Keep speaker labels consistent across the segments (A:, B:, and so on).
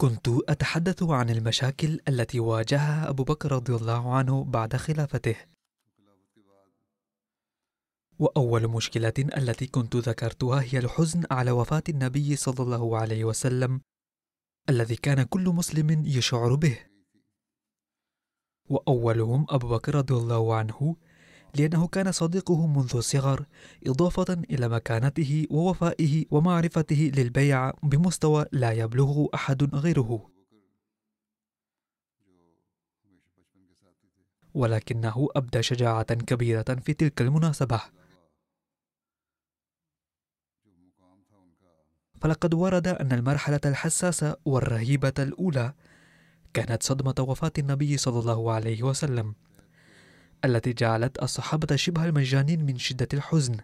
A: كنت أتحدث عن المشاكل التي واجهها أبو بكر رضي الله عنه بعد خلافته. وأول مشكلة التي كنت ذكرتها هي الحزن على وفاة النبي صلى الله عليه وسلم الذي كان كل مسلم يشعر به. وأولهم أبو بكر رضي الله عنه لأنه كان صديقه منذ الصغر إضافة إلى مكانته ووفائه ومعرفته للبيع بمستوى لا يبلغه أحد غيره. ولكنه أبدى شجاعة كبيرة في تلك المناسبة. فلقد ورد أن المرحلة الحساسة والرهيبة الأولى كانت صدمة وفاة النبي صلى الله عليه وسلم. التي جعلت الصحابة شبه المجانين من شدة الحزن.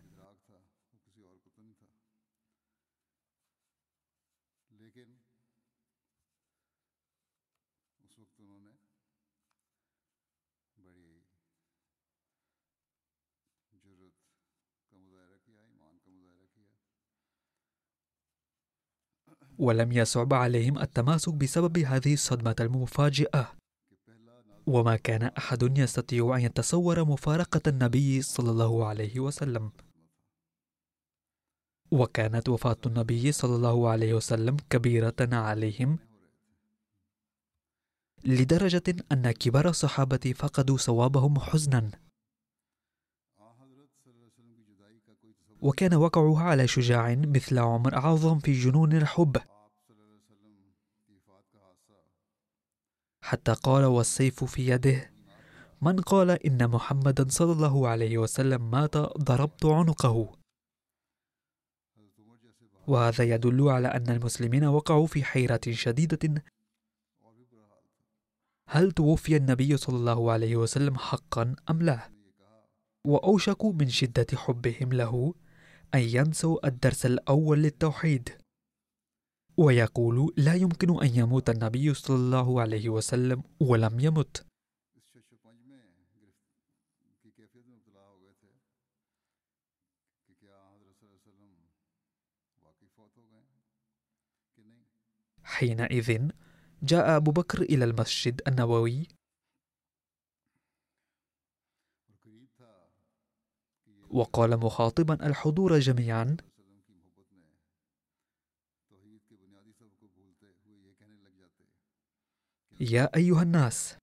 A: ولم يصعب عليهم التماسك بسبب هذه الصدمة المفاجئة. وما كان أحد يستطيع أن يتصور مفارقة النبي صلى الله عليه وسلم. وكانت وفاة النبي صلى الله عليه وسلم كبيرة عليهم لدرجة أن كبار الصحابة فقدوا صوابهم حزنا. وكان وقعها على شجاع مثل عمر أعظم في جنون الحب. حتى قال والسيف في يده. من قال إن محمدا صلى الله عليه وسلم مات ضربت عنقه. وهذا يدل على أن المسلمين وقعوا في حيرة شديدة. هل توفي النبي صلى الله عليه وسلم حقا أم لا؟ وأوشكوا من شدة حبهم له أن ينسوا الدرس الأول للتوحيد. ويقول لا يمكن أن يموت النبي صلى الله عليه وسلم ولم يمت. حينئذ جاء أبو بكر إلى المسجد النبوي وقال مخاطبا الحضور جميعا. يا أيها الناس.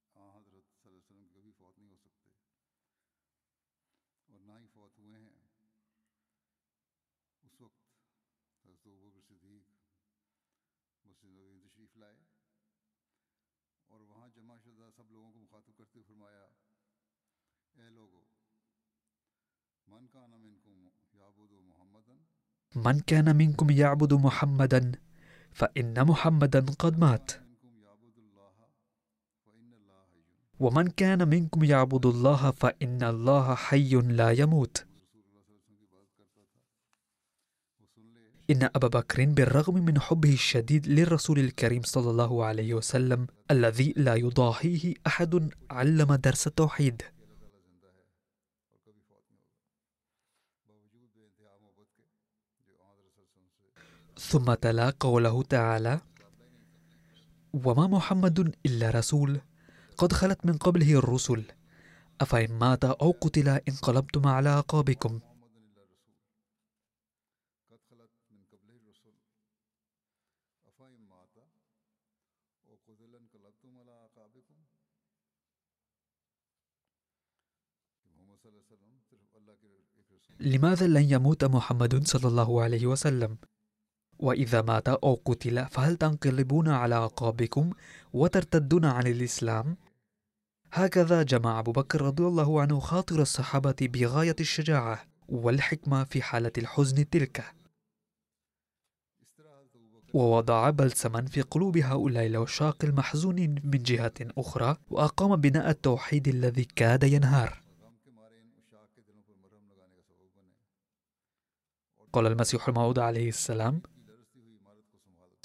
A: من كان منكم يعبد محمدا فإن محمدا قد مات. ومن كان منكم يعبد الله فإن الله حي لا يموت. إن أبا بكر بالرغم من حبه الشديد للرسول الكريم صلى الله عليه وسلم الذي لا يضاهيه أحد علم درس التوحيد. ثم تلا قوله تعالى وما محمد إلا رسول. قد خلت من قبله الرسل. أفإن مات أو قتل انقلبتم على
B: أعقابكم.
A: لماذا لن يموت محمد صلى الله عليه وسلم؟ وإذا مات أو قتل فهل تنقلبون على عقابكم وترتدون عن الإسلام؟ هكذا جمع أبو بكر رضي الله عنه خاطر الصحابة بغاية الشجاعة والحكمة في حالة الحزن تلك. ووضع بلسما في قلوب هؤلاء العشاق المحزونين من جهة أخرى وأقام بناء التوحيد الذي كاد ينهار. قال المسيح الموعود عليه السلام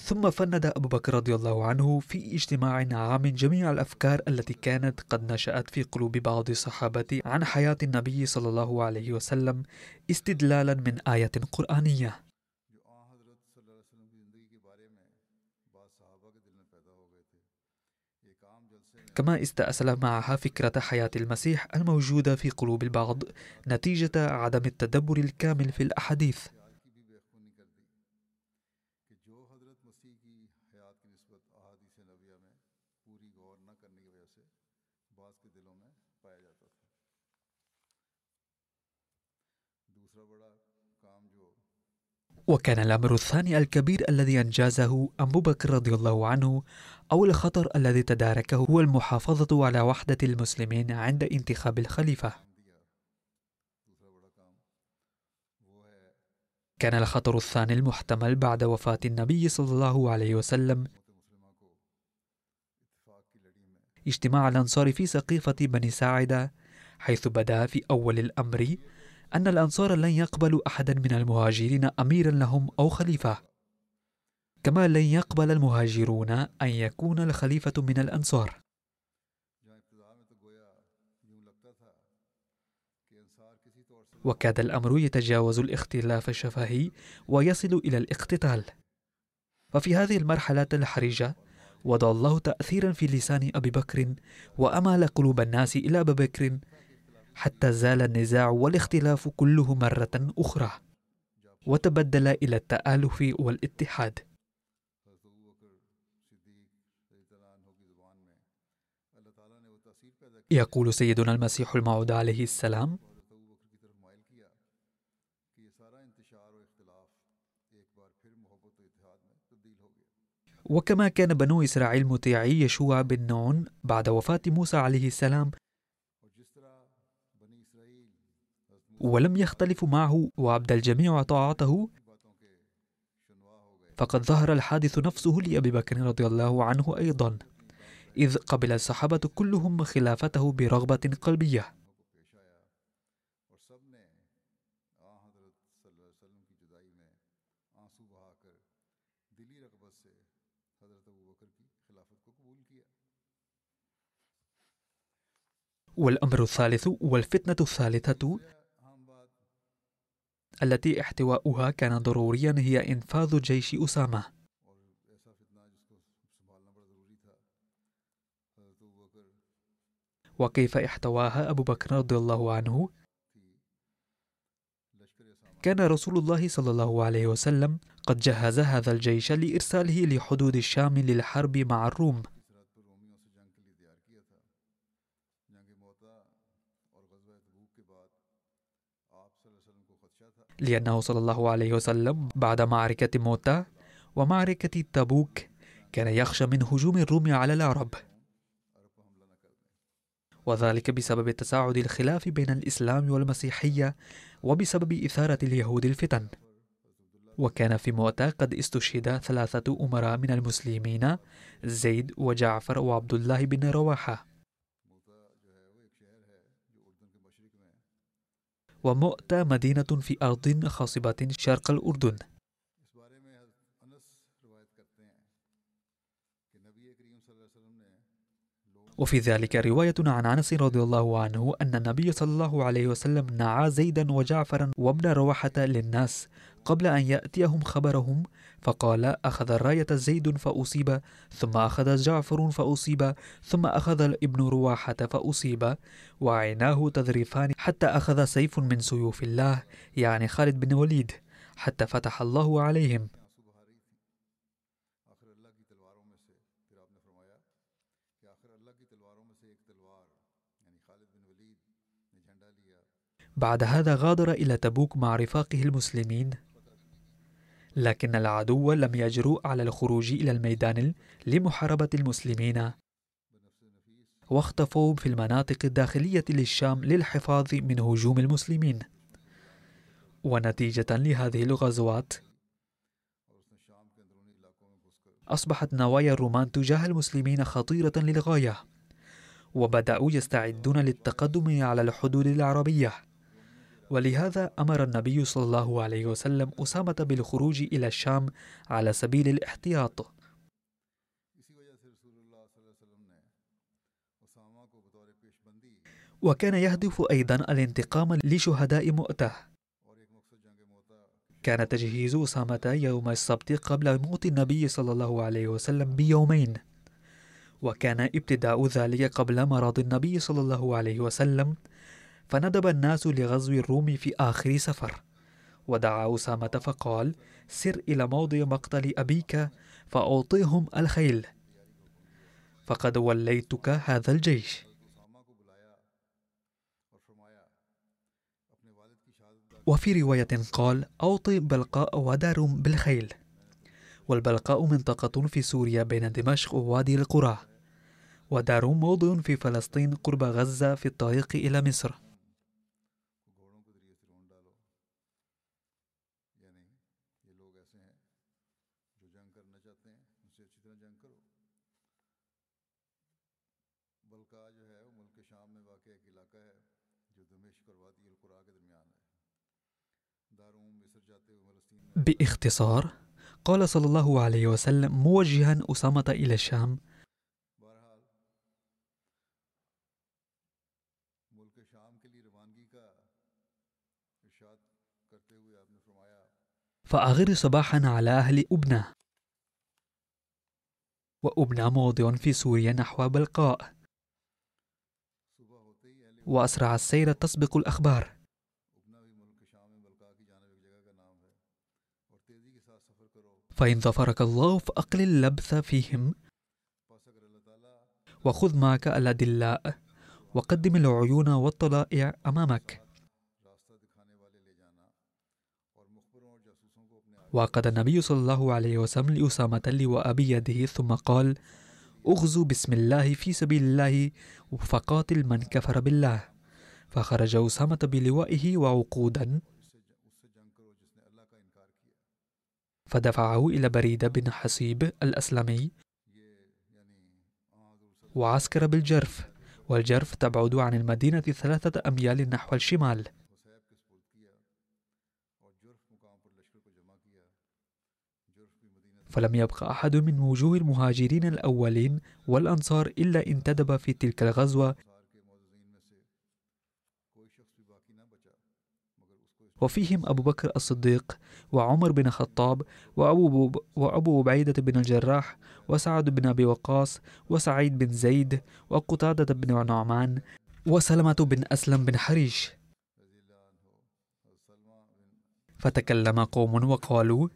A: ثم فند أبو بكر رضي الله عنه في اجتماع عام جميع الأفكار التي كانت قد نشأت في قلوب بعض الصحابة عن حياة النبي صلى الله عليه وسلم استدلالا من آية قرآنية. كما استأصل معها فكرة حياة المسيح الموجودة في قلوب البعض نتيجة عدم التدبر الكامل في الأحاديث. وكان الأمر الثاني الكبير الذي أنجزه أبو بكر رضي الله عنه أو الخطر الذي تداركه هو المحافظة على وحدة المسلمين عند انتخاب الخليفة. كان الخطر الثاني المحتمل بعد وفاة النبي صلى الله عليه وسلم. اجتماع الأنصار في سقيفة بني ساعدة حيث بدا في أول الأمر أن الأنصار لن يقبلوا أحدا من المهاجرين أميرا لهم أو خليفة. كما لن يقبل المهاجرون أن يكون الخليفة من الأنصار. وكاد الأمر يتجاوز الاختلاف الشفهي ويصل إلى الاقتتال. ففي هذه المرحلة الحرجة وضع الله تأثيرا في لسان أبي بكر وأمال قلوب الناس إلى أبي بكر حتى زال النزاع والاختلاف كله مرة أخرى. وتبدل إلى التآلف والاتحاد. يقول سيدنا المسيح الموعود عليه السلام وكما كان بنو إسرائيل مطيعي يشوع بن نون بعد وفاة موسى عليه السلام ولم يختلفوا معه وعبد الجميع طاعته فقد ظهر الحادث نفسه لأبي بكر رضي الله عنه أيضا إذ قبل الصحابة كلهم خلافته برغبة قلبية. والأمر الثالث والفتنة الثالثة التي احتواؤها كان ضروريا هي إنفاذ جيش أسامة وكيف احتواها أبو بكر رضي الله عنه؟ كان رسول الله صلى الله عليه وسلم قد جهز هذا الجيش لإرساله لحدود الشام للحرب مع الروم. لأنه صلى الله عليه وسلم بعد معركة موتا ومعركة تبوك كان يخشى من هجوم الروم على العرب. وذلك بسبب تصاعد الخلاف بين الإسلام والمسيحية وبسبب إثارة اليهود الفتن. وكان في مؤتة قد استشهد ثلاثة أمراء من المسلمين زيد وجعفر وعبد الله بن رواحة. ومؤتة مدينة في أرض خصبة شرق الأردن. وفي ذلك رواية عن أنس رضي الله عنه أن النبي صلى الله عليه وسلم نعى زيدا وجعفرا وابن رواحة للناس قبل أن يأتيهم خبرهم فقال أخذ الراية زيد فأصيب ثم أخذ جعفر فأصيب ثم أخذ ابن رواحة فأصيب وعيناه تذرفان حتى أخذ سيف من سيوف الله يعني خالد بن وليد حتى فتح الله عليهم. بعد هذا غادر إلى تبوك مع رفاقه المسلمين. لكن العدو لم يجرؤ على الخروج إلى الميدان لمحاربة المسلمين. واختفوا في المناطق الداخلية للشام للحفاظ من هجوم المسلمين. ونتيجة لهذه الغزوات أصبحت نوايا الرومان تجاه المسلمين خطيرة للغاية وبدأوا يستعدون للتقدم على الحدود العربية. ولهذا أمر النبي صلى الله عليه وسلم أسامة بالخروج إلى الشام على سبيل الاحتياط. وكان يهدف أيضا الانتقام لشهداء مؤتة. كان تجهيز أسامة يوم السبت قبل موت النبي صلى الله عليه وسلم بيومين. وكان ابتداء ذلك قبل مرض النبي صلى الله عليه وسلم فندب الناس لغزو الروم في آخر سفر. ودعا أسامة فقال سر إلى موضع مقتل أبيك فأعطيهم الخيل. فقد وليتك هذا الجيش. وفي رواية قال أوطي بلقاء ودارم بالخيل. والبلقاء منطقة في سوريا بين دمشق ووادي القرى. ودارم موضع في فلسطين قرب غزة في الطريق إلى مصر. باختصار قال صلى الله عليه وسلم موجها أسامة إلى الشام. فأغر صباحا على أهل أبنى وأبنى موضع في سوريا نحو بلقاء. وأسرع السير تسبق الأخبار. فإن ظفرك الله فأقلل اللبث فيهم. وخذ معك الأدلاء وقدم العيون والطلائع أمامك. وقد النبي صلى الله عليه وسلم لأسامة لواء بيده ثم قال اغزو بسم الله في سبيل الله فقاتل من كفر بالله. فخرج أسامة بلوائه وعقودا. فدفعه إلى بريد بن حصيب الأسلمي وعسكر بالجرف والجرف تبعد عن المدينة ثلاثة أميال نحو الشمال. فلم يبق أحد من وجوه المهاجرين الأولين والأنصار إلا انتدب في تلك الغزوة وفيهم أبو بكر الصديق وعمر بن الخطاب وأبو, وأبو عبيدة بن الجراح وسعد بن أبي وقاص وسعيد بن زيد وقتادة بن نعمان وسلمة بن أسلم بن حريش. فتكلم قوم وقالوا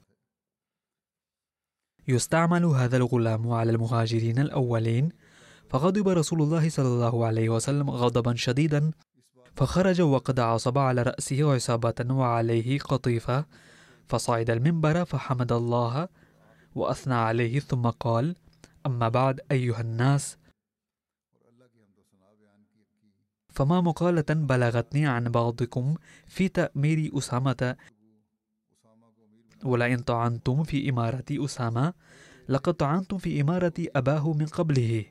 A: يستعمل هذا الغلام على المهاجرين الأولين. فغضب رسول الله صلى الله عليه وسلم غضبا شديدا. فخرج وقد عصب على رأسه عصابة وعليه قطيفة فصعد المنبر فحمد الله وأثنى عليه ثم قال أما بعد أيها الناس. فما مقالة بلغتني عن بعضكم في تأمير أسامة؟ ولئن طعنتم في إمارة أسامة لقد طعنتم في إمارة أباه من قبله.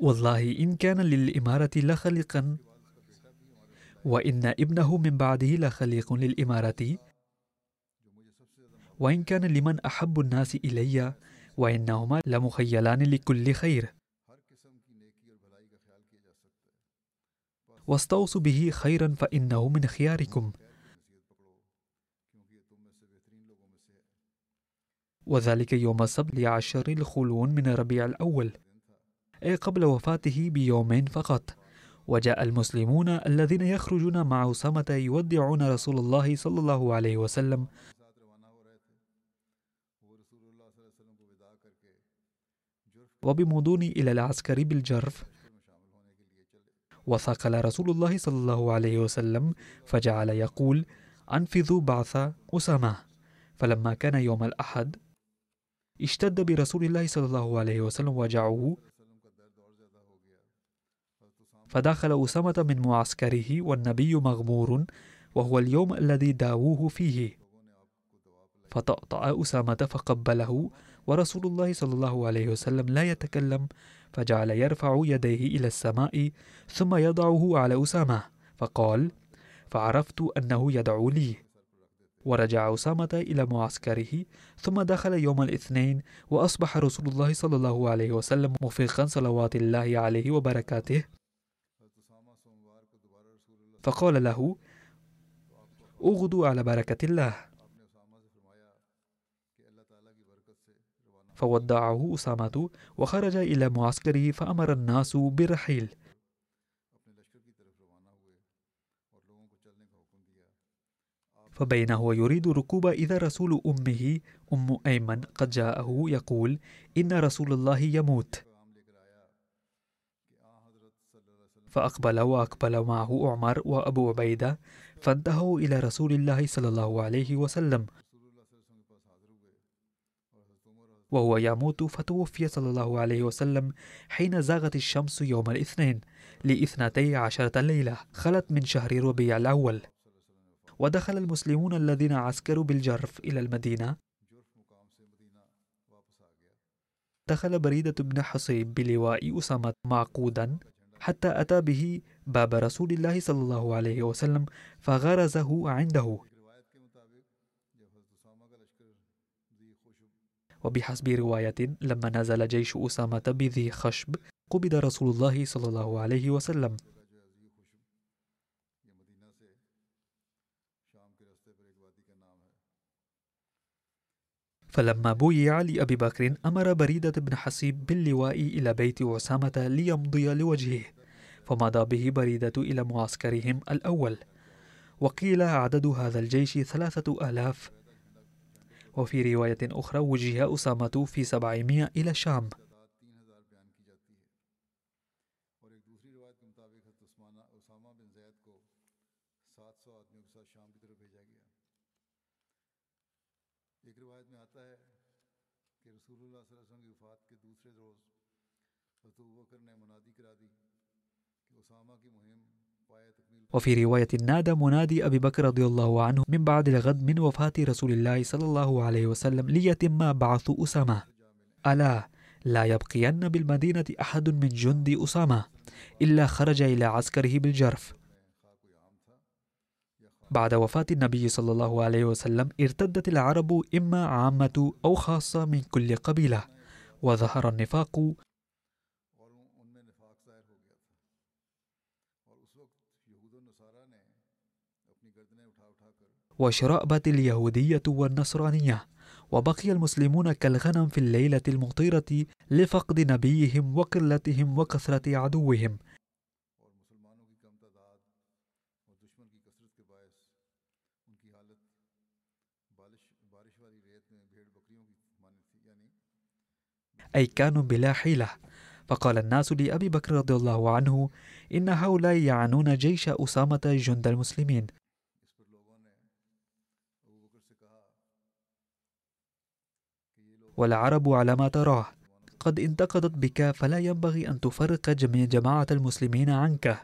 A: والله إن كان للإمارة لخلقا وإن ابنه من بعده لخليق للإمارة وإن كان لمن أحب الناس إلي وإنهما لمخيلان لكل خير. واستوصوا به خيرا فإنه من خياركم. وذلك يوم السبت لعشر الخلون من ربيع الأول. قبل وفاته بيومين فقط. وجاء المسلمون الذين يخرجون مع أسامة يودعون رسول الله صلى الله عليه وسلم. وبمضون إلى العسكر بالجرف. وثقل رسول الله صلى الله عليه وسلم فجعل يقول أنفذوا بعث أسامة. فلما كان يوم الأحد اشتد برسول الله صلى الله عليه وسلم وجعه فدخل أسامة من معسكره والنبي مغمور وهو اليوم الذي داووه فيه. فطأطأ أسامة فقبله ورسول الله صلى الله عليه وسلم لا يتكلم فجعل يرفع يديه إلى السماء ثم يضعه على أسامة فقال فعرفت أنه يدعو لي. ورجع أسامة إلى معسكره ثم دخل يوم الاثنين وأصبح رسول الله صلى الله عليه وسلم مفيقا صلوات الله عليه وبركاته. فقال له أغدو على بركة الله. فودعه أسامة وخرج إلى معسكره فأمر الناس بالرحيل. فبين هو يريد ركوب إذا رسول أمه أم أيمن قد جاءه يقول إن رسول الله يموت. فأقبل وأقبل معه عمر وأبو عبيدة فانتهوا إلى رسول الله صلى الله عليه وسلم. وهو يموت فتوفي صلى الله عليه وسلم حين زاغت الشمس يوم الاثنين لاثنتي عشرة ليلة. خلت من شهر ربيع الأول. ودخل المسلمون الذين عسكروا بالجرف إلى المدينة. دخل بريدة بن حصيب بلواء أسامة معقودا. حتى أتى به باب رسول الله صلى الله عليه وسلم فغرزه عنده. وبحسب رواية لما نزل جيش أسامة بذي خشب قبض رسول الله صلى الله عليه وسلم. فلما بويع لأبي بكر أمر بريدة بن حسيب باللواء إلى بيت أسامة ليمضي لوجهه فمضى به بريدة إلى معسكرهم الأول. وقيل عدد هذا الجيش ثلاثة آلاف. وفي رواية أخرى وجه أسامة في سبعمائة إلى الشام وفي رواية نادى منادي أبي بكر رضي الله عنه من بعد الغد من وفاة رسول الله صلى الله عليه وسلم ليتم بعث أسامة. ألا لا يبقين بالمدينة أحد من جند أسامة إلا خرج إلى عسكره بالجرف. بعد وفاة النبي صلى الله عليه وسلم ارتدت العرب إما عامة أو خاصة من كل قبيلة وظهر النفاق وشرأبت اليهودية والنصرانية وبقي المسلمون كالغنم في الليلة المطيرة لفقد نبيهم وقلتهم وكثرة عدوهم. أي كانوا بلا حيلة. فقال الناس لأبي بكر رضي الله عنه إن هؤلاء يعنون جيش أسامة جند المسلمين. والعرب على ما تراه. قد انتقدت بك فلا ينبغي أن تفرق جميع جماعة المسلمين عنك.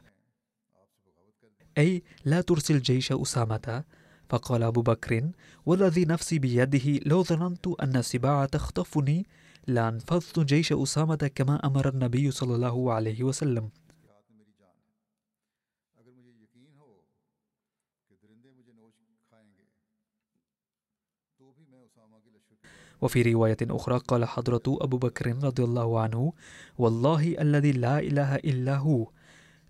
A: أي لا ترسل جيش أسامة. فقال أبو بكر والذي نفسي بيده لو ظننت أن السباع تخطفني لأنفذت جيش أسامة كما أمر النبي صلى الله عليه وسلم. وفي رواية أخرى قال حضرة أبو بكر رضي الله عنه والله الذي لا إله إلا هو.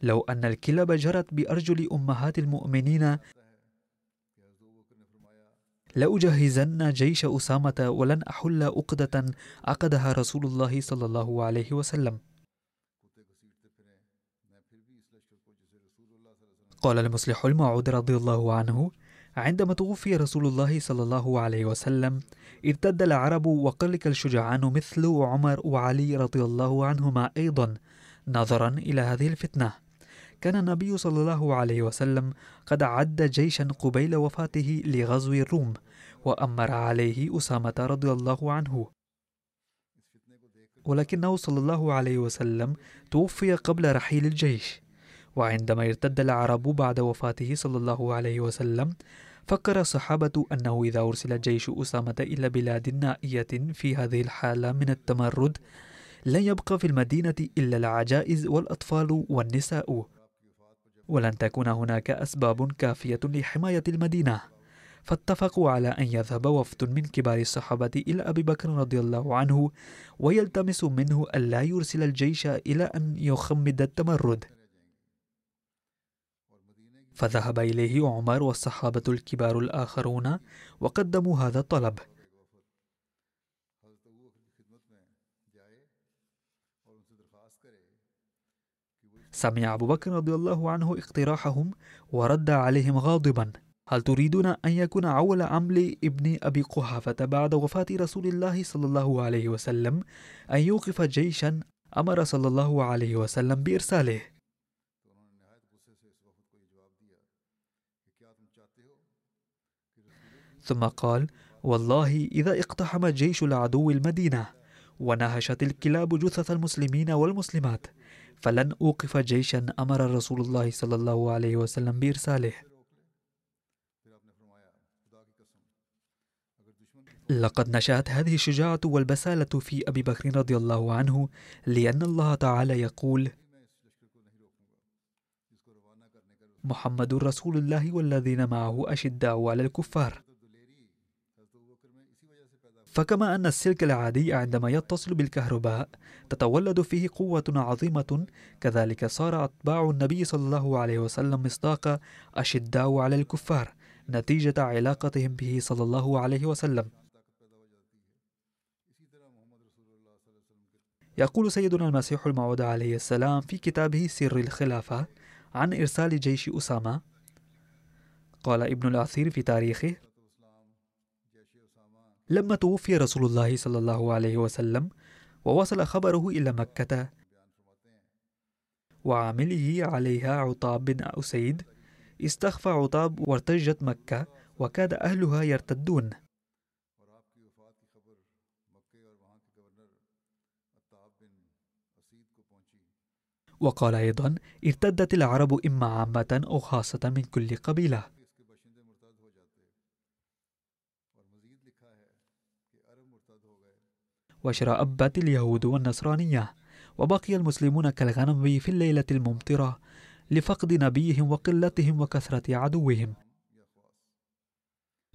A: لو أن الكلاب جرت بأرجل أمهات المؤمنين لأجهزن جيش أسامة ولن أحل أقدة عقدها رسول الله صلى الله عليه وسلم. قال المصلح الموعود رضي الله عنه عندما توفي رسول الله صلى الله عليه وسلم ارتد العرب وقلك الشجعان مثل عمر وعلي رضي الله عنهما أيضا نظرا إلى هذه الفتنة. كان النبي صلى الله عليه وسلم قد عد جيشا قبيل وفاته لغزو الروم وأمر عليه أسامة رضي الله عنه. ولكنه صلى الله عليه وسلم توفي قبل رحيل الجيش. وعندما ارتد العرب بعد وفاته صلى الله عليه وسلم فكر الصحابة أنه إذا أرسل جيش أسامة إلى بلاد نائية في هذه الحالة من التمرد لن يبقى في المدينة إلا العجائز والأطفال والنساء. ولن تكون هناك أسباب كافية لحماية المدينة. فاتفقوا على أن يذهب وفد من كبار الصحابة إلى أبي بكر رضي الله عنه ويلتمس منه ألا يرسل الجيش إلى أن يخمد التمرد. فذهب إليه عمر والصحابة الكبار الآخرون وقدموا هذا الطلب. سمع أبو بكر رضي الله عنه اقتراحهم ورد عليهم غاضبا. هل تريدون أن يكون أول عمل ابن أبي قحافة بعد وفاة رسول الله صلى الله عليه وسلم أن يوقف جيشا أمر صلى الله عليه وسلم بإرساله؟ ثم قال والله إذا اقتحم جيش العدو المدينة ونهشت الكلاب جثث المسلمين والمسلمات فلن أوقف جيشا أمر رسول الله صلى الله عليه وسلم بإرساله. لقد نشأت هذه الشجاعة والبسالة في أبي بكر رضي الله عنه لأن الله تعالى يقول محمد رسول الله والذين معه أشداء على الكفار. فكما أن السلك العادي عندما يتصل بالكهرباء تتولد فيه قوة عظيمة كذلك صار أتباع النبي صلى الله عليه وسلم مصداق أشداء على الكفار نتيجة علاقتهم به صلى الله عليه وسلم. يقول سيدنا المسيح الموعود عليه السلام في كتابه سر الخلافة عن إرسال جيش أسامة. قال ابن الأثير في تاريخه لما توفي رسول الله صلى الله عليه وسلم ووصل خبره إلى مكة. وعامله عليها عطاب بن أسيد استخفى عطاب وارتجت مكة وكاد أهلها يرتدون. وقال أيضا ارتدت العرب إما عامة أو خاصة من كل قبيلة. وشرأبت اليهود والنصرانية وبقي المسلمون كالغنم في الليلة الممطرة لفقد نبيهم وقلتهم وكثرة عدوهم.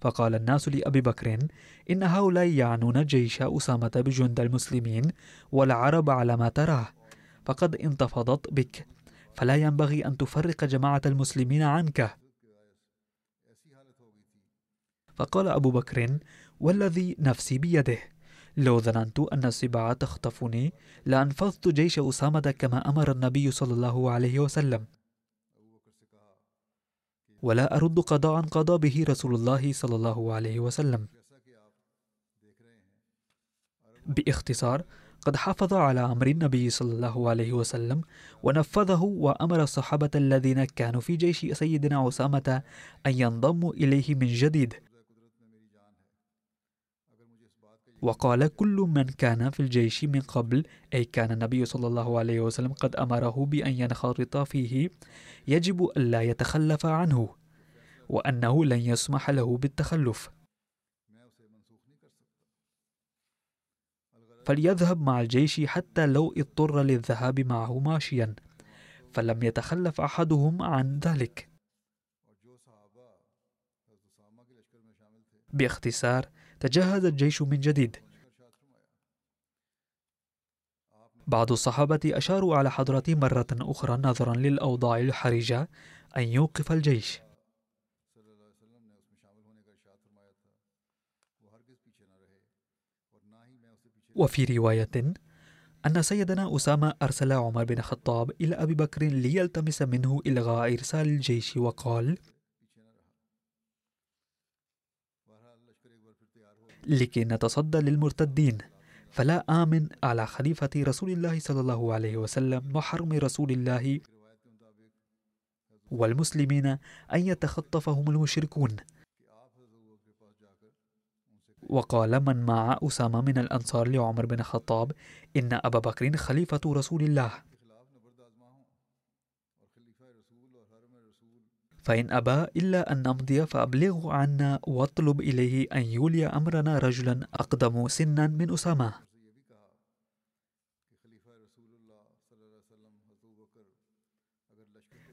A: فقال الناس لأبي بكر إن هؤلاء يعنون جيش أسامة بجند المسلمين والعرب على ما تراه فقد انتفضت بك فلا ينبغي أن تفرق جماعة المسلمين عنك. فقال أبو بكر والذي نفسي بيده. لو ظننت أن السباع تخطفني لأنفضت جيش أسامة كما أمر النبي صلى الله عليه وسلم. ولا أرد قضاء قضى به رسول الله صلى الله عليه وسلم. باختصار قد حافظ على أمر النبي صلى الله عليه وسلم ونفذه وأمر الصحابة الذين كانوا في جيش سيدنا أسامة أن ينضموا إليه من جديد. وقال كل من كان في الجيش من قبل أي كان النبي صلى الله عليه وسلم قد أمره بأن ينخرط فيه يجب ألا يتخلف عنه وأنه لن يسمح له بالتخلف. فليذهب مع الجيش حتى لو اضطر للذهاب معه ماشيا فلم يتخلف أحدهم عن ذلك. باختصار تجهز الجيش من جديد. بعض الصحابة أشاروا على حضرته مرة أخرى نظرا للأوضاع الحرجة أن يوقف الجيش. وفي رواية أن سيدنا أسامة أرسل عمر بن الخطاب إلى أبي بكر ليلتمس منه إلغاء إرسال الجيش وقال لكي نتصدى للمرتدين. فلا آمن على خليفة رسول الله صلى الله عليه وسلم وحرم رسول الله والمسلمين أن يتخطفهم المشركون. وقال من مع أسامة من الأنصار لعمر بن الخطاب إن أبا بكر خليفة رسول الله. فإن أبى إلا أن نمضي فأبلغه عنا واطلب إليه أن يولي أمرنا رجلا أقدم سنا من أسامة.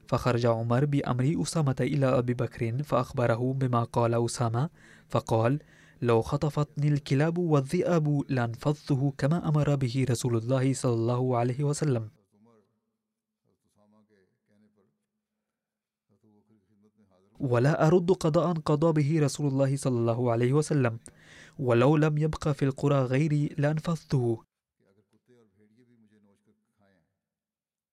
A: فخرج عمر بأمر أسامة إلى أبي بكر فأخبره بما قال أسامة فقال لو خطفتني الكلاب والذئاب لانفضته كما أمر به رسول الله صلى الله عليه وسلم. ولا أرد قضاء قضى به رسول الله صلى الله عليه وسلم. ولو لم يبق في القرى غيري لانفضته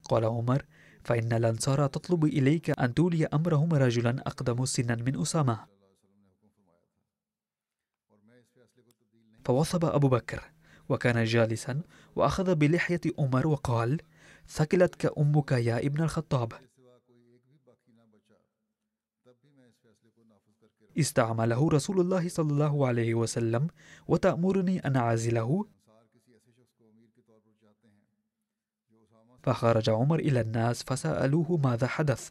A: قال عمر فإن الأنصار تطلب إليك أن تولي أمرهم رجلا أقدم سنا من أسامة. فوثب أبو بكر وكان جالسا وأخذ بلحية عمر وقال ثكلتك أمك يا ابن الخطاب. استعمله رسول الله صلى الله عليه وسلم وتأمرني أن أعزله. فخرج عمر إلى الناس فسألوه ماذا حدث.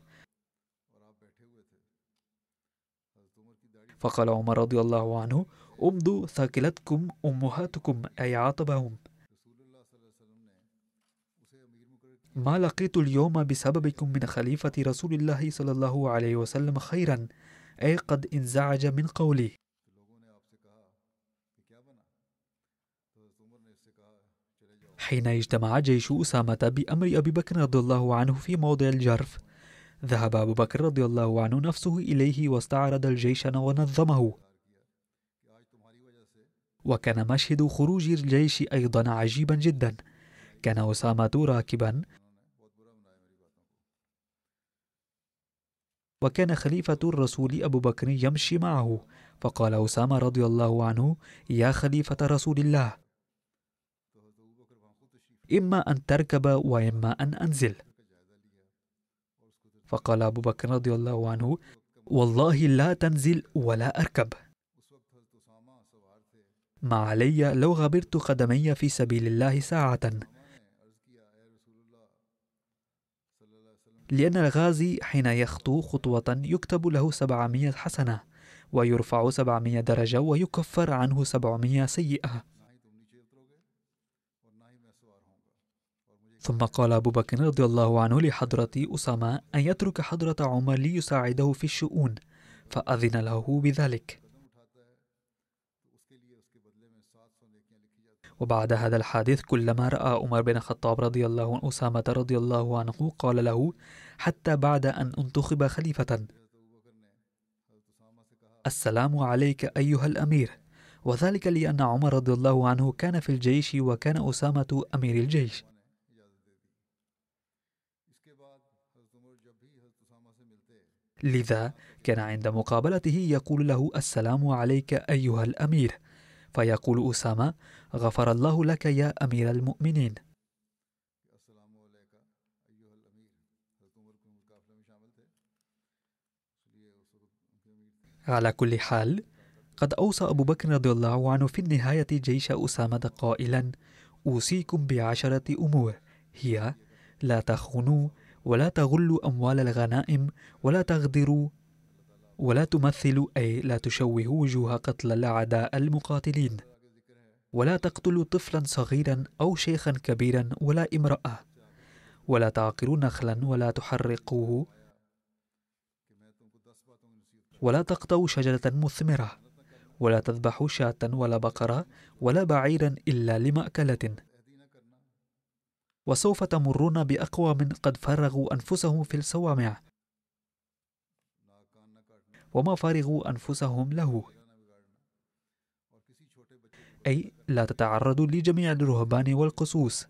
A: فقال عمر رضي الله عنه أمضوا ثاكلتكم أمهاتكم أي عاطبهم ما لقيت اليوم بسببكم من خليفة رسول الله صلى الله عليه وسلم خيرا. أي قد انزعج من قولي حين اجتمع جيش أسامة بأمر أبي بكر رضي الله عنه في موضع الجرف ذهب أبو بكر رضي الله عنه نفسه إليه واستعرض الجيش ونظمه. وكان مشهد خروج الجيش أيضا عجيبا جدا. كان أسامة راكبا وكان خليفة الرسول أبو بكر يمشي معه فقال أسامة رضي الله عنه يا خليفة رسول الله. إما أن تركب وإما أن أنزل. فقال أبو بكر رضي الله عنه والله لا تنزل ولا أركب. ما علي لو غبرت قدمي في سبيل الله ساعة. لأن الغازي حين يخطو خطوة يكتب له سبعمية حسنة ويرفع سبعمية درجة ويكفر عنه سبعمية سيئة. ثم قال أبو بكر رضي الله عنه لحضرة أسامة أن يترك حضرة عمر ليساعده في الشؤون فأذن له بذلك. وبعد هذا الحادث كلما رأى عمر بن الخطاب رضي الله عنه أسامة رضي الله عنه قال له حتى بعد أن انتخب خليفة. السلام عليك أيها الأمير. وذلك لأن عمر رضي الله عنه كان في الجيش وكان أسامة أمير الجيش. لذا كان عند مقابلته يقول له السلام عليك أيها الأمير. فيقول أسامة غفر الله لك يا أمير المؤمنين. على كل حال قد أوصى أبو بكر رضي الله عنه في النهاية جيش أسامة قائلا أوصيكم بعشرة أمور هي لا تخونوا ولا تغلوا أموال الغنائم ولا تغدروا ولا تمثلوا أي لا تشوهوا وجوه قتل الأعداء المقاتلين. ولا تقتلوا طفلا صغيرا أو شيخا كبيرا ولا امرأة ولا تعقروا نخلا ولا تحرقوه ولا تقطعوا شجرة مثمرة ولا تذبحوا شاة ولا بقرة ولا بعيرا إلا لمأكلة. وسوف تمرون بأقوام قد فرغوا أنفسهم في الصوامع. وما فرغوا أنفسهم له. أي لا تتعرضوا لجميع الرهبان والقصوص.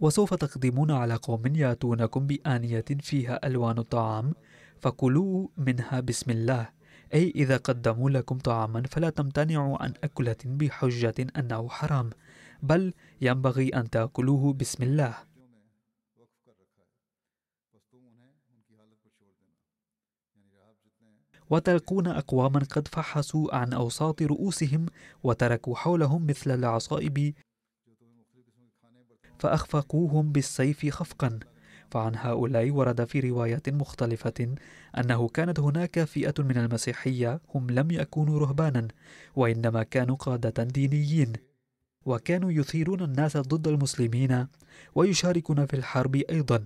A: وسوف تقدمون على قوم يأتونكم بآنية فيها ألوان الطعام فكلوا منها بسم الله. أي إذا قدموا لكم طعاما فلا تمتنعوا عن أكلة بحجة أنه حرام بل ينبغي أن تأكلوه بسم الله. وتلقون أقواما قد فحصوا عن أوساط رؤوسهم وتركوا حولهم مثل العصائب فأخفقوهم بالسيف خفقا. فعن هؤلاء ورد في روايات مختلفة أنه كانت هناك فئة من المسيحية هم لم يكونوا رهبانا وإنما كانوا قادة دينيين. وكانوا يثيرون الناس ضد المسلمين ويشاركون في الحرب أيضا.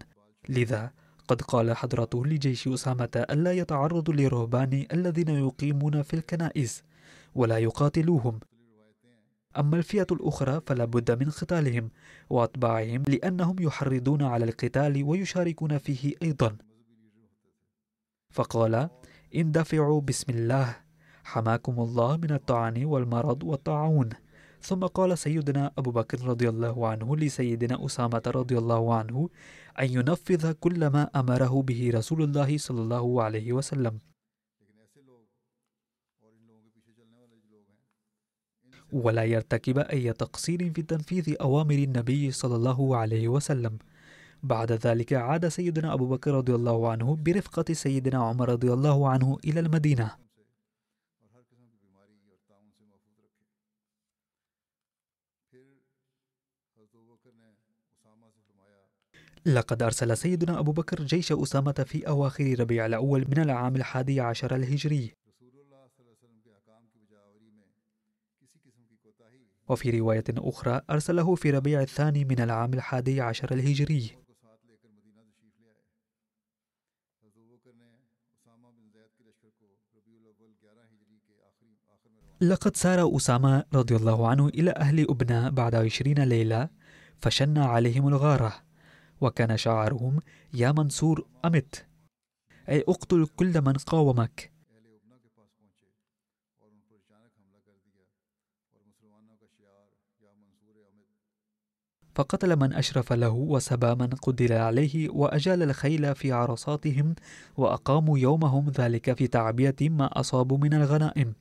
A: لذا قد قال حضرته لجيش أسامة ألا يتعرضوا للرهبان الذين يقيمون في الكنائس ولا يقاتلوهم. أما الفئة الأخرى فلا بد من قتالهم وأتباعهم لأنهم يحرضون على القتال ويشاركون فيه أيضا. فقال اندفعوا بسم الله حماكم الله من الطعن والمرض والطاعون ثم قال سيدنا أبو بكر رضي الله عنه لسيدنا أسامة رضي الله عنه أن ينفذ كل ما أمره به رسول الله صلى الله عليه وسلم. ولا يرتكب أي تقصير في تنفيذ أوامر النبي صلى الله عليه وسلم. بعد ذلك عاد سيدنا أبو بكر رضي الله عنه برفقة سيدنا عمر رضي الله عنه إلى المدينة. لقد أرسل سيدنا أبو بكر جيش أسامة في أواخر ربيع الأول من العام الحادي عشر الهجري. وفي رواية أخرى أرسله في ربيع الثاني من العام الحادي عشر الهجري. لقد سار أسامة رضي الله عنه إلى أهل أبناء بعد عشرين ليلة فشن عليهم الغارة. وكان شعارهم يا منصور أمت. أي أقتل كل من قاومك. فقتل من أشرف له وسبى من قدر عليه وأجال الخيل في عرصاتهم وأقاموا يومهم ذلك في تعبية ما أصابوا من الغنائم.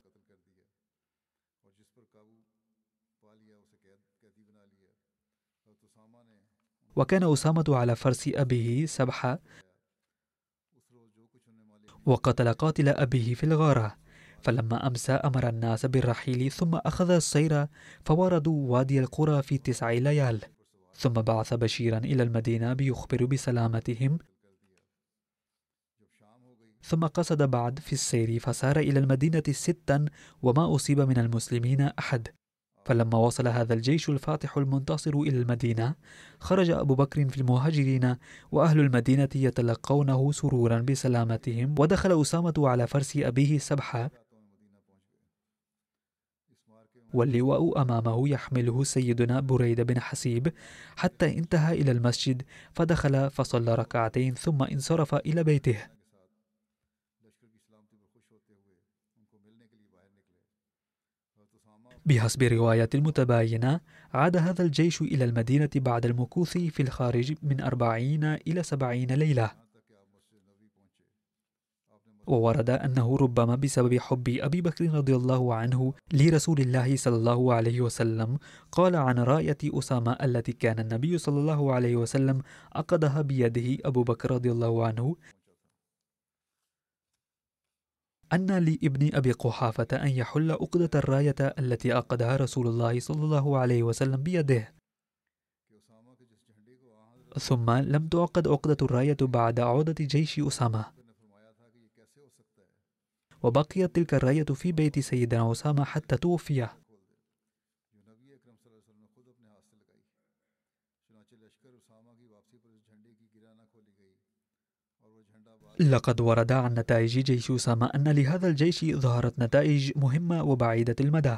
A: وكان أسامة على فرس أبيه سبحة وقتل قاتل أبيه في الغارة فلما أمسى أمر الناس بالرحيل ثم أخذ السير فوردوا وادي القرى في تسع ليال ثم بعث بشيرا إلى المدينة بيخبر بسلامتهم. ثم قصد بعد في السير فسار إلى المدينة ستا وما أصيب من المسلمين أحد. فلما وصل هذا الجيش الفاتح المنتصر إلى المدينة خرج أبو بكر في المهاجرين وأهل المدينة يتلقونه سرورا بسلامتهم ودخل أسامة على فرس أبيه سبحة واللواء أمامه يحمله سيدنا بريدة بن حسيب حتى انتهى إلى المسجد فدخل فصلى ركعتين ثم انصرف إلى بيته. بحسب رواية متباينة عاد هذا الجيش إلى المدينة بعد المكوث في الخارج من أربعين إلى سبعين ليلة. وورد أنه ربما بسبب حب أبي بكر رضي الله عنه لرسول الله صلى الله عليه وسلم قال عن رأية أسامة التي كان النبي صلى الله عليه وسلم عقدها بيده أبو بكر رضي الله عنه أن لابن أبي قحافة أن يحل عقدة الراية التي عقدها رسول الله صلى الله عليه وسلم بيده. ثم لم تعقد عقدة الراية بعد عودة جيش أسامة. وبقيت تلك الراية في بيت سيدنا أسامة حتى توفي. لقد ورد عن نتائج جيش أسامة أن لهذا الجيش ظهرت نتائج مهمة وبعيدة المدى.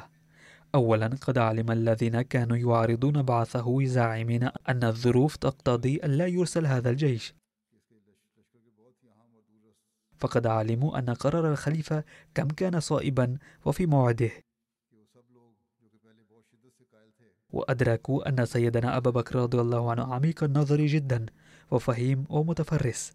A: أولا قد علم الذين كانوا يعارضون بعثه زاعمين أن الظروف تقتضي أن لا يرسل هذا الجيش. فقد علموا أن قرار الخليفة كم كان صائبا وفي موعده. وأدركوا أن سيدنا أبا بكر رضي الله عنه عميق النظر جدا وفهيم ومتفرس.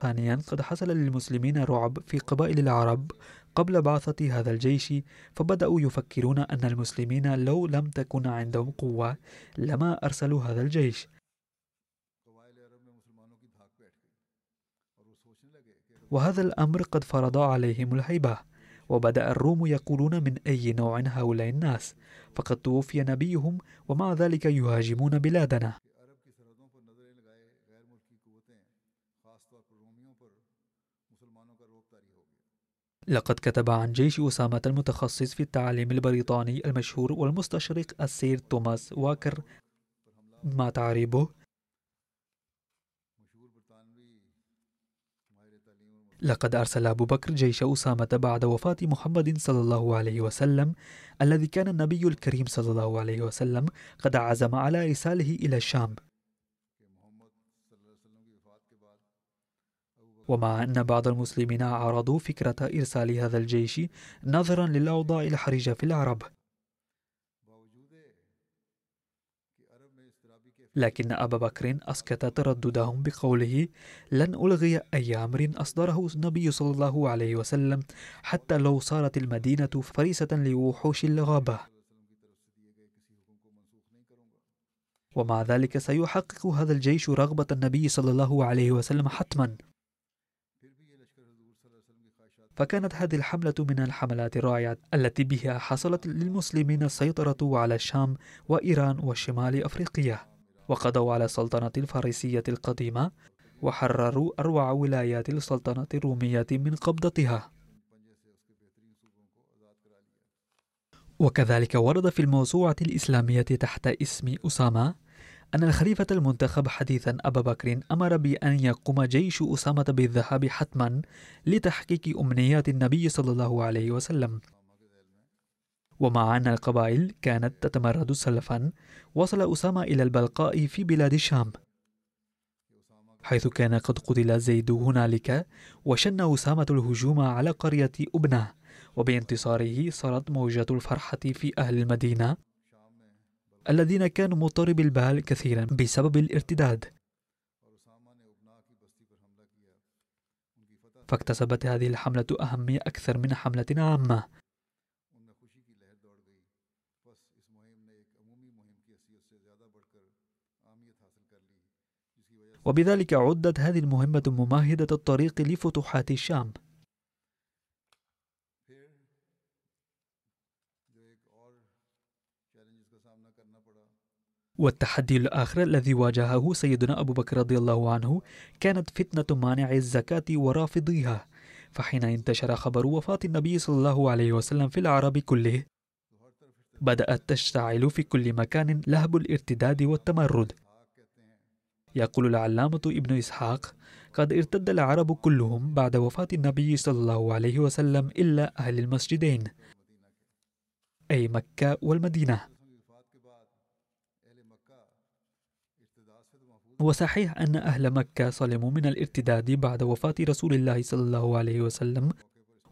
A: ثانيا قد حصل للمسلمين رعب في قبائل العرب قبل بعثة هذا الجيش فبدأوا يفكرون أن المسلمين لو لم تكن عندهم قوة لما أرسلوا هذا الجيش. وهذا الأمر قد فرض عليهم الهيبة وبدأ الروم يقولون من أي نوع هؤلاء الناس فقد توفي نبيهم ومع ذلك يهاجمون بلادنا. لقد كتب عن جيش أسامة المتخصص في التعليم البريطاني المشهور والمستشرق السير توماس واكر. ما تعريبه؟ لقد أرسل أبو بكر جيش أسامة بعد وفاة محمد صلى الله عليه وسلم الذي كان النبي الكريم صلى الله عليه وسلم قد عزم على إرساله إلى الشام. ومع أن بعض المسلمين عارضوا فكرة إرسال هذا الجيش نظرا للأوضاع الحرجة في العرب. لكن أبا بكر أسكت ترددهم بقوله لن ألغي أي أمر أصدره النبي صلى الله عليه وسلم حتى لو صارت المدينة فريسة لوحوش الغابة. ومع ذلك سيحقق هذا الجيش رغبة النبي صلى الله عليه وسلم حتما. فكانت هذه الحملة من الحملات الرائعة التي بها حصلت للمسلمين السيطرة على الشام وإيران وشمال أفريقيا. وقضوا على السلطنة الفارسية القديمة وحرروا أروع ولايات السلطنة الرومية من قبضتها. وكذلك ورد في الموسوعة الإسلامية تحت اسم أسامة أن الخليفة المنتخب حديثا أبا بكر أمر بأن يقوم جيش أسامة بالذهاب حتما لتحقيق أمنيات النبي صلى الله عليه وسلم. ومع أن القبائل كانت تتمرد سلفا وصل أسامة إلى البلقاء في بلاد الشام. حيث كان قد قتل زيد هنالك وشن أسامة الهجوم على قرية أبنة وبانتصاره صارت موجة الفرحة في أهل المدينة. الذين كانوا مضطرب البال كثيرا بسبب الارتداد. فاكتسبت هذه الحملة أهمية أكثر من حملة عامة. وبذلك عدت هذه المهمة ممهدة الطريق لفتوحات الشام. والتحدي الآخر الذي واجهه سيدنا أبو بكر رضي الله عنه كانت فتنة مانع الزكاة ورافضيها فحين انتشر خبر وفاة النبي صلى الله عليه وسلم في العرب كله بدأت تشتعل في كل مكان لهب الارتداد والتمرد. يقول العلامة ابن إسحاق قد ارتد العرب كلهم بعد وفاة النبي صلى الله عليه وسلم إلا أهل المسجدين أي مكة والمدينة. وصحيح أن أهل مكة سلموا من الارتداد بعد وفاة رسول الله صلى الله عليه وسلم.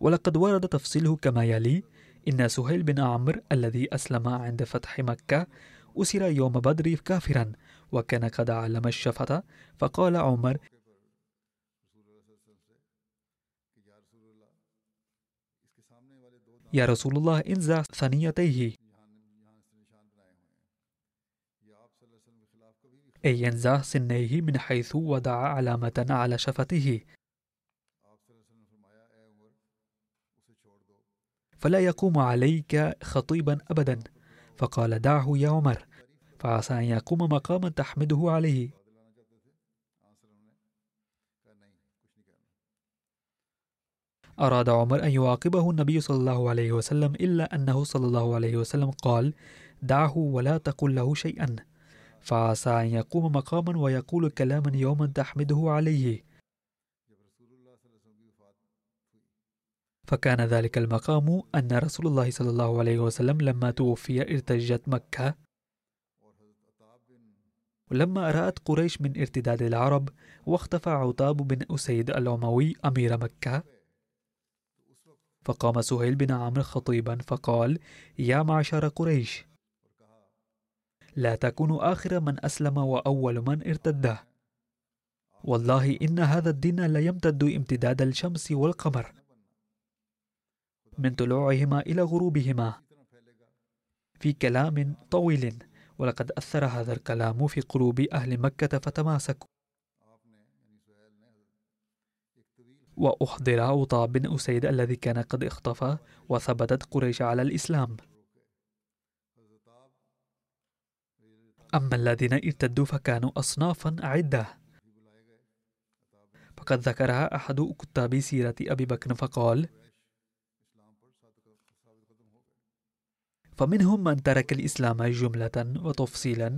A: ولقد ورد تفصيله كما يلي إن سهيل بن عمرو الذي أسلم عند فتح مكة أسر يوم بدر كافرا وكان قد علم الشفة فقال عمر يا رسول الله انزع ثنيتيه ينزع سنيه من حيث وضع علامة على شفته. فلا يقوم عليك خطيبا أبدا. فقال دعه يا عمر. فعسى أن يقوم مقاما تحمده عليه. أراد عمر أن يعاقبه النبي صلى الله عليه وسلم إلا أنه صلى الله عليه وسلم قال دعه ولا تقل له شيئا. فعسى أن يقوم مقاما ويقول كلاما يوما تحمده عليه. فكان ذلك المقام أن رسول الله صلى الله عليه وسلم لما توفي ارتجت مكة. ولما رأت قريش من ارتداد العرب واختفى عتاب بن أسيد الأموي أمير مكة. فقام سهيل بن عمرو خطيبا فقال يا معشر قريش لا تكونوا آخر من أسلم وأول من ارتد والله إن هذا الدين لا يمتد امتداد الشمس والقمر. من طلوعهما إلى غروبهما. في كلام طويل ولقد أثر هذا الكلام في قلوب أهل مكة فتماسكوا. وأحضر أوطى بن أسيد الذي كان قد اختفى وثبتت قريش على الإسلام. أما الذين ارتدوا فكانوا أصنافا عدة فقد ذكرها أحد كتاب سيرة أبي بكر فقال فمنهم من ترك الإسلام جملة وتفصيلا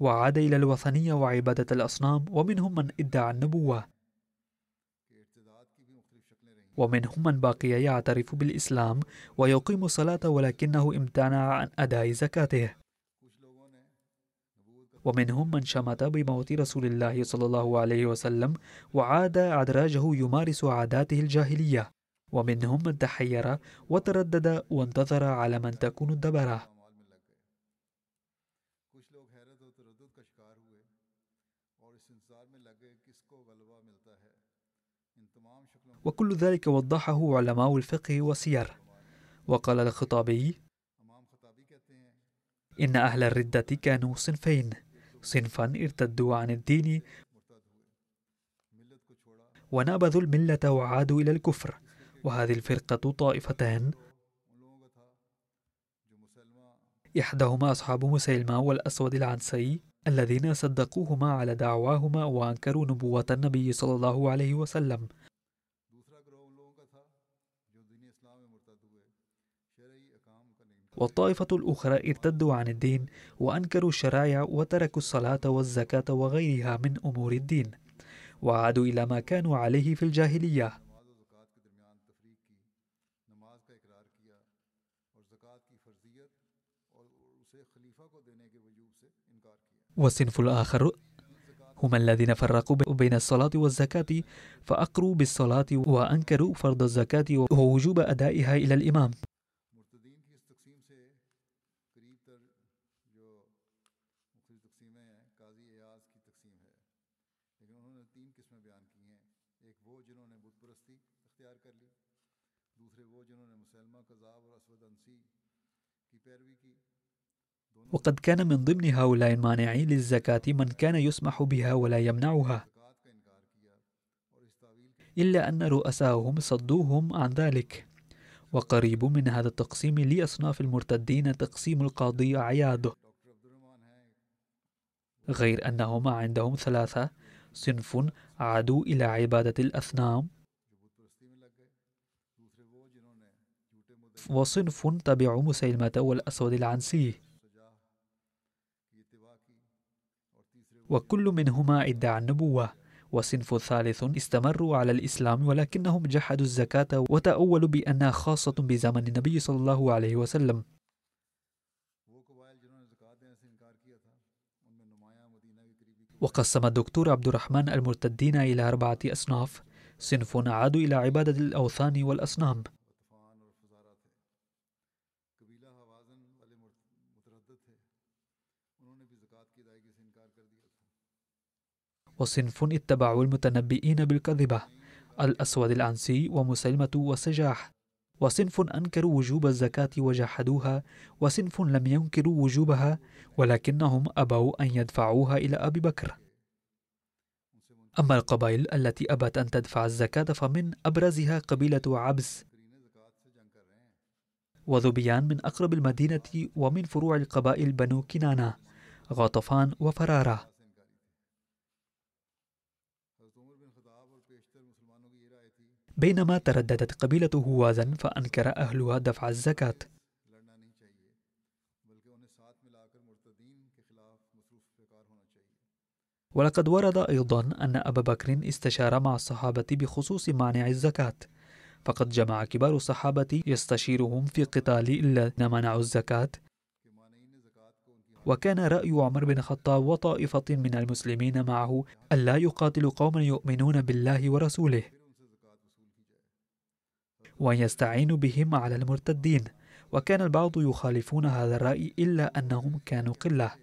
A: وعاد إلى الوثنية وعبادة الأصنام ومنهم من ادعى النبوة. ومنهم من بقي يعترف بالإسلام ويقيم الصلاة ولكنه امتنع عن أداء زكاته. ومنهم من شمت بموت رسول الله صلى الله عليه وسلم وعاد أدراجه يمارس عاداته الجاهلية. ومنهم من تحير وتردد وانتظر على من تكون الدبرة. وكل ذلك وضحه علماء الفقه والسير. وقال الخطابي إن أهل الردة كانوا صنفين صنفا ارتدوا عن الدين ونبذوا الملة وعادوا إلى الكفر وهذه الفرقة طائفتان. إحداهما أصحاب مسيلمة والأسود العنسي الذين صدقوهما على دعواهما وأنكروا نبوة النبي صلى الله عليه وسلم. والطائفة الأخرى ارتدوا عن الدين وأنكروا الشرائع وتركوا الصلاة والزكاة وغيرها من أمور الدين. وعادوا إلى ما كانوا عليه في الجاهلية. والصنف الآخر هم الذين فرقوا بين الصلاة والزكاة فأقروا بالصلاة وأنكروا فرض الزكاة ووجوب أدائها إلى الإمام. وقد كان من ضمن هؤلاء المانعين للزكاة من كان يسمح بها ولا يمنعها إلا أن رؤساءهم صدوهم عن ذلك وقريب من هذا التقسيم لأصناف المرتدين تقسيم القاضي عياده غير أنهما عندهم ثلاثة صنف عادوا إلى عبادة الأصنام. وصنف تبعوا مسيلمة والأسود العنسي. وكل منهما ادعى النبوة وصنف ثالث استمروا على الإسلام ولكنهم جحدوا الزكاة وتأولوا بأنها خاصة بزمن النبي صلى الله عليه وسلم. وقسم الدكتور عبد الرحمن المرتدين إلى أربعة أصناف صنف عادوا إلى عبادة الأوثان والأصنام. وصنف اتبعوا المتنبئين بالكذبة الأسود العنسي ومسلمة وسجاح. وصنف أنكروا وجوب الزكاة وجحدوها وصنف لم ينكروا وجوبها ولكنهم أبوا أن يدفعوها إلى أبي بكر. أما القبائل التي أبت أن تدفع الزكاة فمن أبرزها قبيلة عبس وذبيان من أقرب المدينة ومن فروع القبائل بنو كنانة غطفان وفرارة. بينما ترددت قبيلة هوازن فأنكر أهلها دفع الزكاة. ولقد ورد أيضا أن أبا بكر استشار مع الصحابة بخصوص مانع الزكاة. فقد جمع كبار الصحابة يستشيرهم في قتال الذين منعوا الزكاة. وكان رأي عمر بن الخطاب وطائفة من المسلمين معه ألا يقاتل قوما يؤمنون بالله ورسوله. وأن يستعينوا بهم على المرتدين. وكان البعض يخالفون هذا الرأي إلا أنهم كانوا قلة.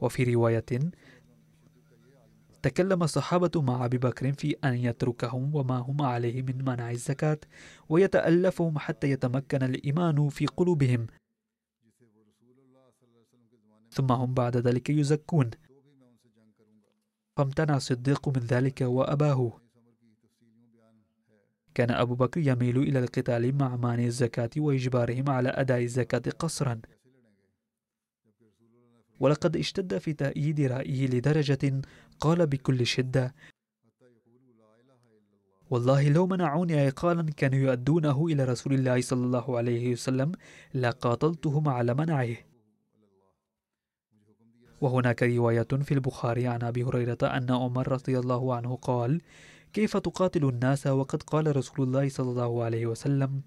A: وفي رواية تكلم الصحابة مع أبي بكر في أن يتركهم وما هم عليه من منع الزكاة ويتألفهم حتى يتمكن الإيمان في قلوبهم. ثم هم بعد ذلك يزكون. فامتنع الصديق من ذلك وأباه. كان أبو بكر يميل إلى القتال مع مانع الزكاة وإجبارهم على أداء الزكاة قصرا. ولقد اشتد في تأييد رأيه لدرجة قال بكل شدة والله لو منعوني عقالا كانوا يؤدونه إلى رسول الله صلى الله عليه وسلم لقاتلتهم على منعه. وهناك رواية في البخاري عن أبي هريرة أن عمر رضي الله عنه قال كيف تقاتل الناس وقد قال رسول الله صلى الله عليه وسلم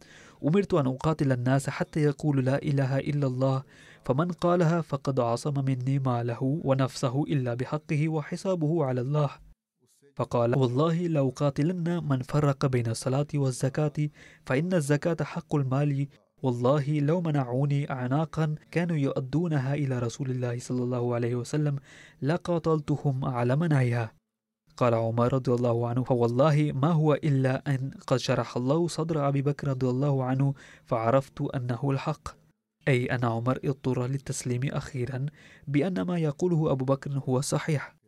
A: أمرت أن أقاتل الناس حتى يقولوا لا إله إلا الله فمن قالها فقد عصم مني ماله ونفسه إلا بحقه وحسابه على الله. فقال والله لو قاتلن من فرق بين الصلاة والزكاة فإن الزكاة حق المال والله لو منعوني أعناقا كانوا يؤدونها إلى رسول الله صلى الله عليه وسلم لقاتلتهم على منعها. قال عمر رضي الله عنه فوالله ما هو إلا أن قد شرح الله صدر أبي بكر رضي الله عنه فعرفت أنه الحق. أي أن عمر اضطر للتسليم أخيرا بأن ما يقوله أبو بكر هو صحيح.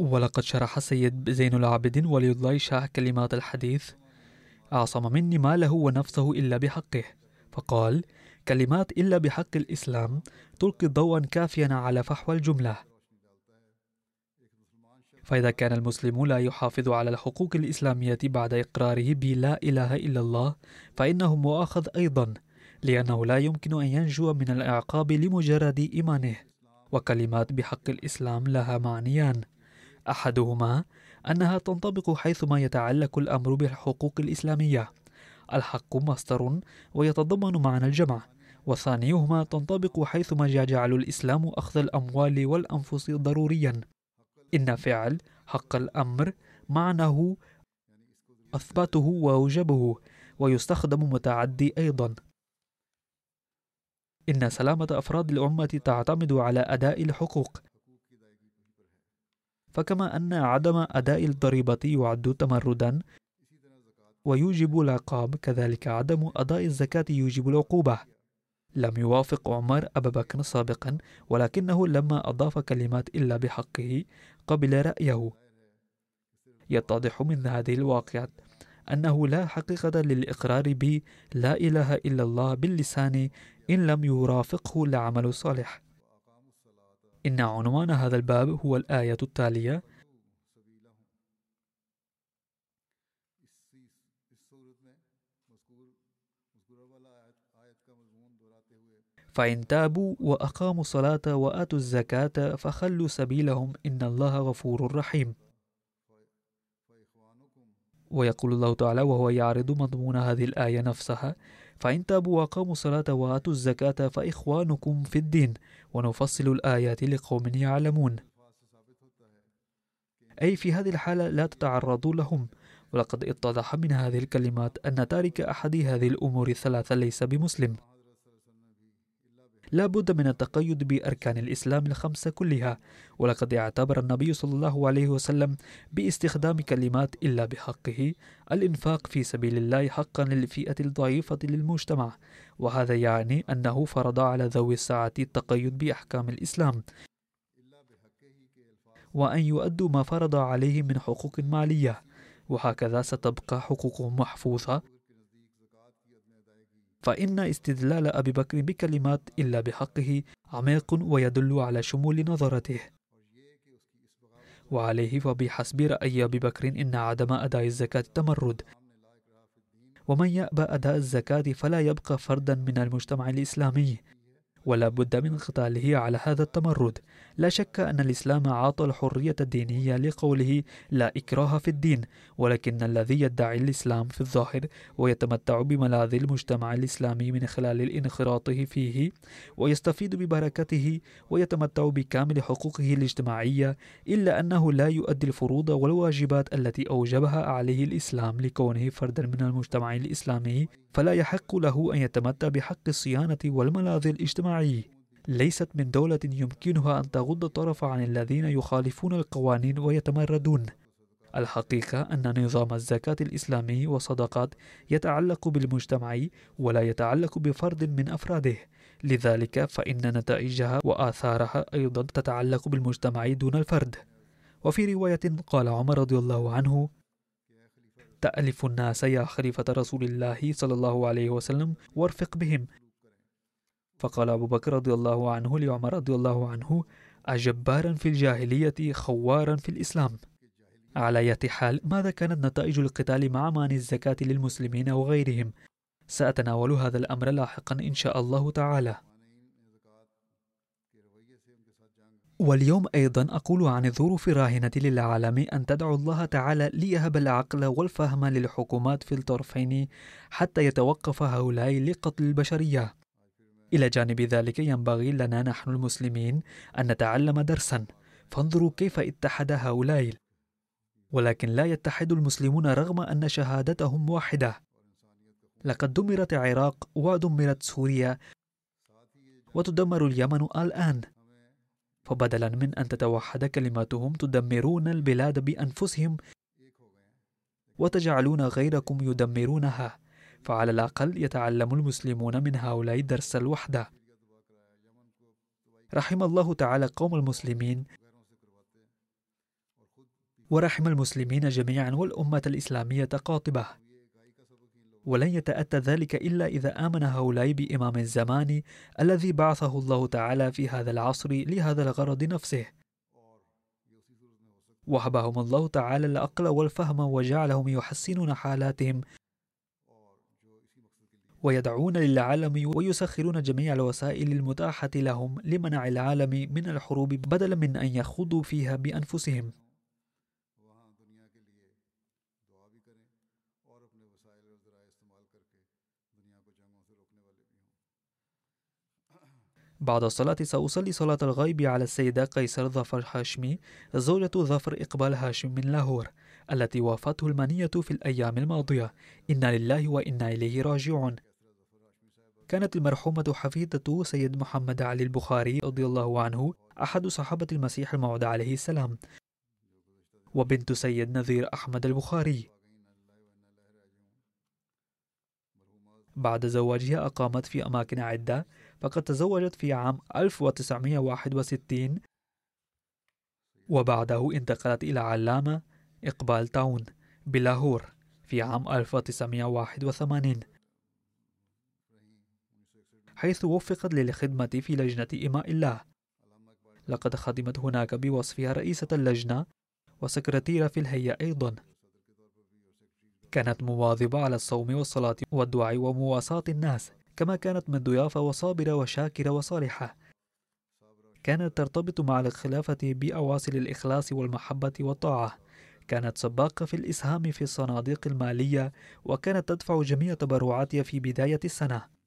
A: ولقد شرح السيد زين العابدين ولي الله شاه كلمات الحديث. أعصم مني ماله ونفسه إلا بحقه. فقال كلمات إلا بحق الإسلام تلقي ضوءا كافيا على فحوى الجملة. فإذا كان المسلم لا يحافظ على الحقوق الإسلامية بعد إقراره بلا إله إلا الله فإنه مؤاخذ أيضا لأنه لا يمكن أن ينجو من العقاب لمجرد إيمانه. وكلمات بحق الإسلام لها معنيان. أحدهما أنها تنطبق حيثما يتعلق الأمر بالحقوق الإسلامية. الحق مصدر ويتضمن معنى الجمع وثانيهما تنطبق حيثما جعل الإسلام أخذ الأموال والأنفس ضروريا. إن فعل حق الأمر معناه أثبته وأوجبه ويستخدم متعدي أيضا. إن سلامة أفراد الأمة تعتمد على أداء الحقوق فكما أن عدم أداء الضريبة يعد تمردا ويوجب العقاب كذلك عدم أداء الزكاة يوجب العقوبة. لم يوافق عمر أبا بكر سابقا ولكنه لما أضاف كلمات إلا بحقه قبل رأيه. يتضح من هذه الواقعة أنه لا حقيقة للإقرار ب لا إله إلا الله باللسان إن لم يرافقه العمل الصالح. إن عنوان هذا الباب هو الآية التالية. فإن تابوا وأقاموا الصلاة وآتوا الزكاة فخلوا سبيلهم إن الله غفور رحيم. ويقول الله تعالى وهو يعرض مضمون هذه الآية نفسها. فإن تابوا وأقاموا الصلاة وآتوا الزكاة فإخوانكم في الدين ونفصل الآيات لقوم يعلمون. أي في هذه الحالة لا تتعرضوا لهم. ولقد اتضح من هذه الكلمات أن تارك أحد هذه الأمور الثلاثة ليس بمسلم. لا بد من التقيد بأركان الإسلام الخمسة كلها ولقد اعتبر النبي صلى الله عليه وسلم باستخدام كلمات إلا بحقه الإنفاق في سبيل الله حقا للفئة الضعيفة للمجتمع وهذا يعني أنه فرض على ذوي الساعة التقيد بأحكام الإسلام. وأن يؤدوا ما فرض عليهم من حقوق مالية وهكذا ستبقى حقوقهم محفوظة فإن استدلال أبي بكر بكلمات إلا بحقه عميق ويدل على شمول نظرته. وعليه فبحسب رأي أبي بكر إن عدم أداء الزكاة تمرد. ومن يأبى أداء الزكاة فلا يبقى فردا من المجتمع الإسلامي. ولا بد من قتاله على هذا التمرد. لا شك أن الإسلام عاطى الحرية الدينية لقوله لا إكراه في الدين ولكن الذي يدعي الإسلام في الظاهر ويتمتع بملاذ المجتمع الإسلامي من خلال انخراطه فيه ويستفيد ببركته ويتمتع بكامل حقوقه الاجتماعية إلا أنه لا يؤدي الفروض والواجبات التي أوجبها عليه الإسلام لكونه فردا من المجتمع الإسلامي فلا يحق له أن يتمتع بحق الصيانة والملاذ الاجتماعي. ليست من دولة يمكنها أن تغض الطرف عن الذين يخالفون القوانين ويتمردون. الحقيقة أن نظام الزكاة الإسلامي والصدقات يتعلق بالمجتمع ولا يتعلق بفرد من أفراده. لذلك فإن نتائجها وآثارها أيضا تتعلق بالمجتمع دون الفرد. وفي رواية قال عمر رضي الله عنه تألف الناس يا خليفة رسول الله صلى الله عليه وسلم وارفق بهم. فقال أبو بكر رضي الله عنه لعمر رضي الله عنه أجبارا في الجاهلية خوارا في الإسلام. على أي حال ماذا كانت نتائج القتال مع مانع الزكاة للمسلمين وغيرهم؟ سأتناول هذا الأمر لاحقا إن شاء الله تعالى. واليوم أيضا أقول عن الظروف الراهنة للعالم أن تدعو الله تعالى ليهب العقل والفهم للحكومات في الطرفين حتى يتوقف هؤلاء لقتل البشرية. إلى جانب ذلك ينبغي لنا نحن المسلمين أن نتعلم درسا. فانظروا كيف اتحد هؤلاء. ولكن لا يتحد المسلمون رغم أن شهادتهم واحدة. لقد دمرت العراق ودمرت سوريا وتدمر اليمن الآن. فبدلا من أن تتوحد كلماتهم تدمرون البلاد بأنفسهم وتجعلون غيركم يدمرونها. فعلى الأقل يتعلم المسلمون من هؤلاء درس الوحدة. رحم الله تعالى قوم المسلمين ورحم المسلمين جميعا والأمة الإسلامية قاطبة. ولن يتأتى ذلك إلا إذا آمن هؤلاء بإمام الزمان الذي بعثه الله تعالى في هذا العصر لهذا الغرض نفسه. وهبهم الله تعالى العقل والفهم وجعلهم يحسنون حالاتهم ويدعون للعالم ويسخرون جميع الوسائل المتاحة لهم لمنع العالم من الحروب بدلا من أن يخوضوا فيها بأنفسهم. بعد الصلاة سأصلي صلاة الغيب على السيدة قيصر ظفر هاشمي زوجة ظفر إقبال هاشم من لاهور التي وافته المنية في الأيام الماضية. إنا لله وإنا إليه راجعون. كانت المرحومة حفيدة سيد محمد علي البخاري رضي الله عنه أحد صحابة المسيح الموعود عليه السلام وبنت سيد نذير أحمد البخاري. بعد زواجها أقامت في أماكن عدة فقد تزوجت في عام 1961 وبعده انتقلت إلى علامة إقبال تاون بلاهور في عام 1981 حيث وفقت للخدمة في لجنة إماء الله. لقد خدمت هناك بوصفها رئيسة اللجنة وسكرتيرة في الهيئة أيضا. كانت مواظبة على الصوم والصلاة والدعاء ومواساة الناس كما كانت من ضيافة وصابرة وشاكرة وصالحة. كانت ترتبط مع الخلافة بأواصل الإخلاص والمحبة والطاعة. كانت سباقة في الإسهام في الصناديق المالية وكانت تدفع جميع تبرعاتها في بداية السنة.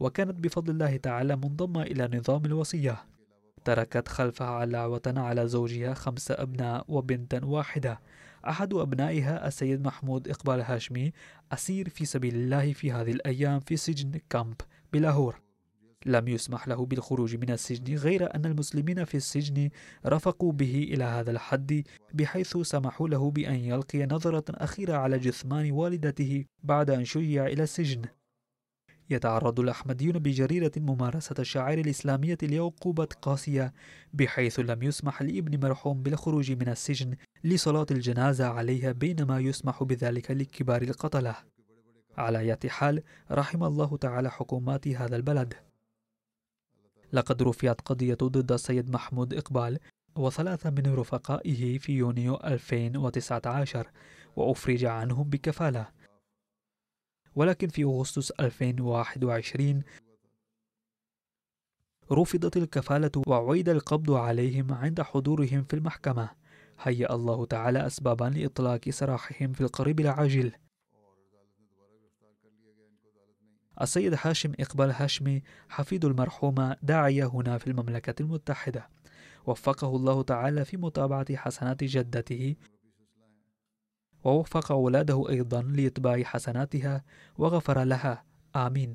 A: وكانت بفضل الله تعالى منضمة إلى نظام الوصية. تركت خلفها علاوة على زوجها خمس أبناء وبنتا واحدة. أحد أبنائها السيد محمود إقبال هاشمي أسير في سبيل الله في هذه الأيام في سجن كامب بلاهور. لم يسمح له بالخروج من السجن غير أن المسلمين في السجن رفقوا به إلى هذا الحد بحيث سمحوا له بأن يلقي نظرة أخيرة على جثمان والدته بعد أن شيع إلى السجن. يتعرض الأحمديون بجريرة ممارسة الشعائر الإسلامية لعقوبة قاسية بحيث لم يسمح لابن مرحوم بالخروج من السجن لصلاة الجنازة عليها بينما يسمح بذلك لكبار القتلة. على أي حال رحم الله تعالى حكومات هذا البلد. لقد رفعت قضية ضد السيد محمود إقبال وثلاثة من رفقائه في يونيو 2019 وأفرج عنهم بكفالة. ولكن في أغسطس 2021 رفضت الكفالة وعيد القبض عليهم عند حضورهم في المحكمة. هيأ الله تعالى أسبابا لإطلاق سراحهم في القريب العاجل. السيد هاشم إقبال هاشمي حفيد المرحومة داعية هنا في المملكة المتحدة. وفقه الله تعالى في متابعة حسنات جدته ووفق أولاده أيضا لإتباع حسناتها وغفر لها. آمين.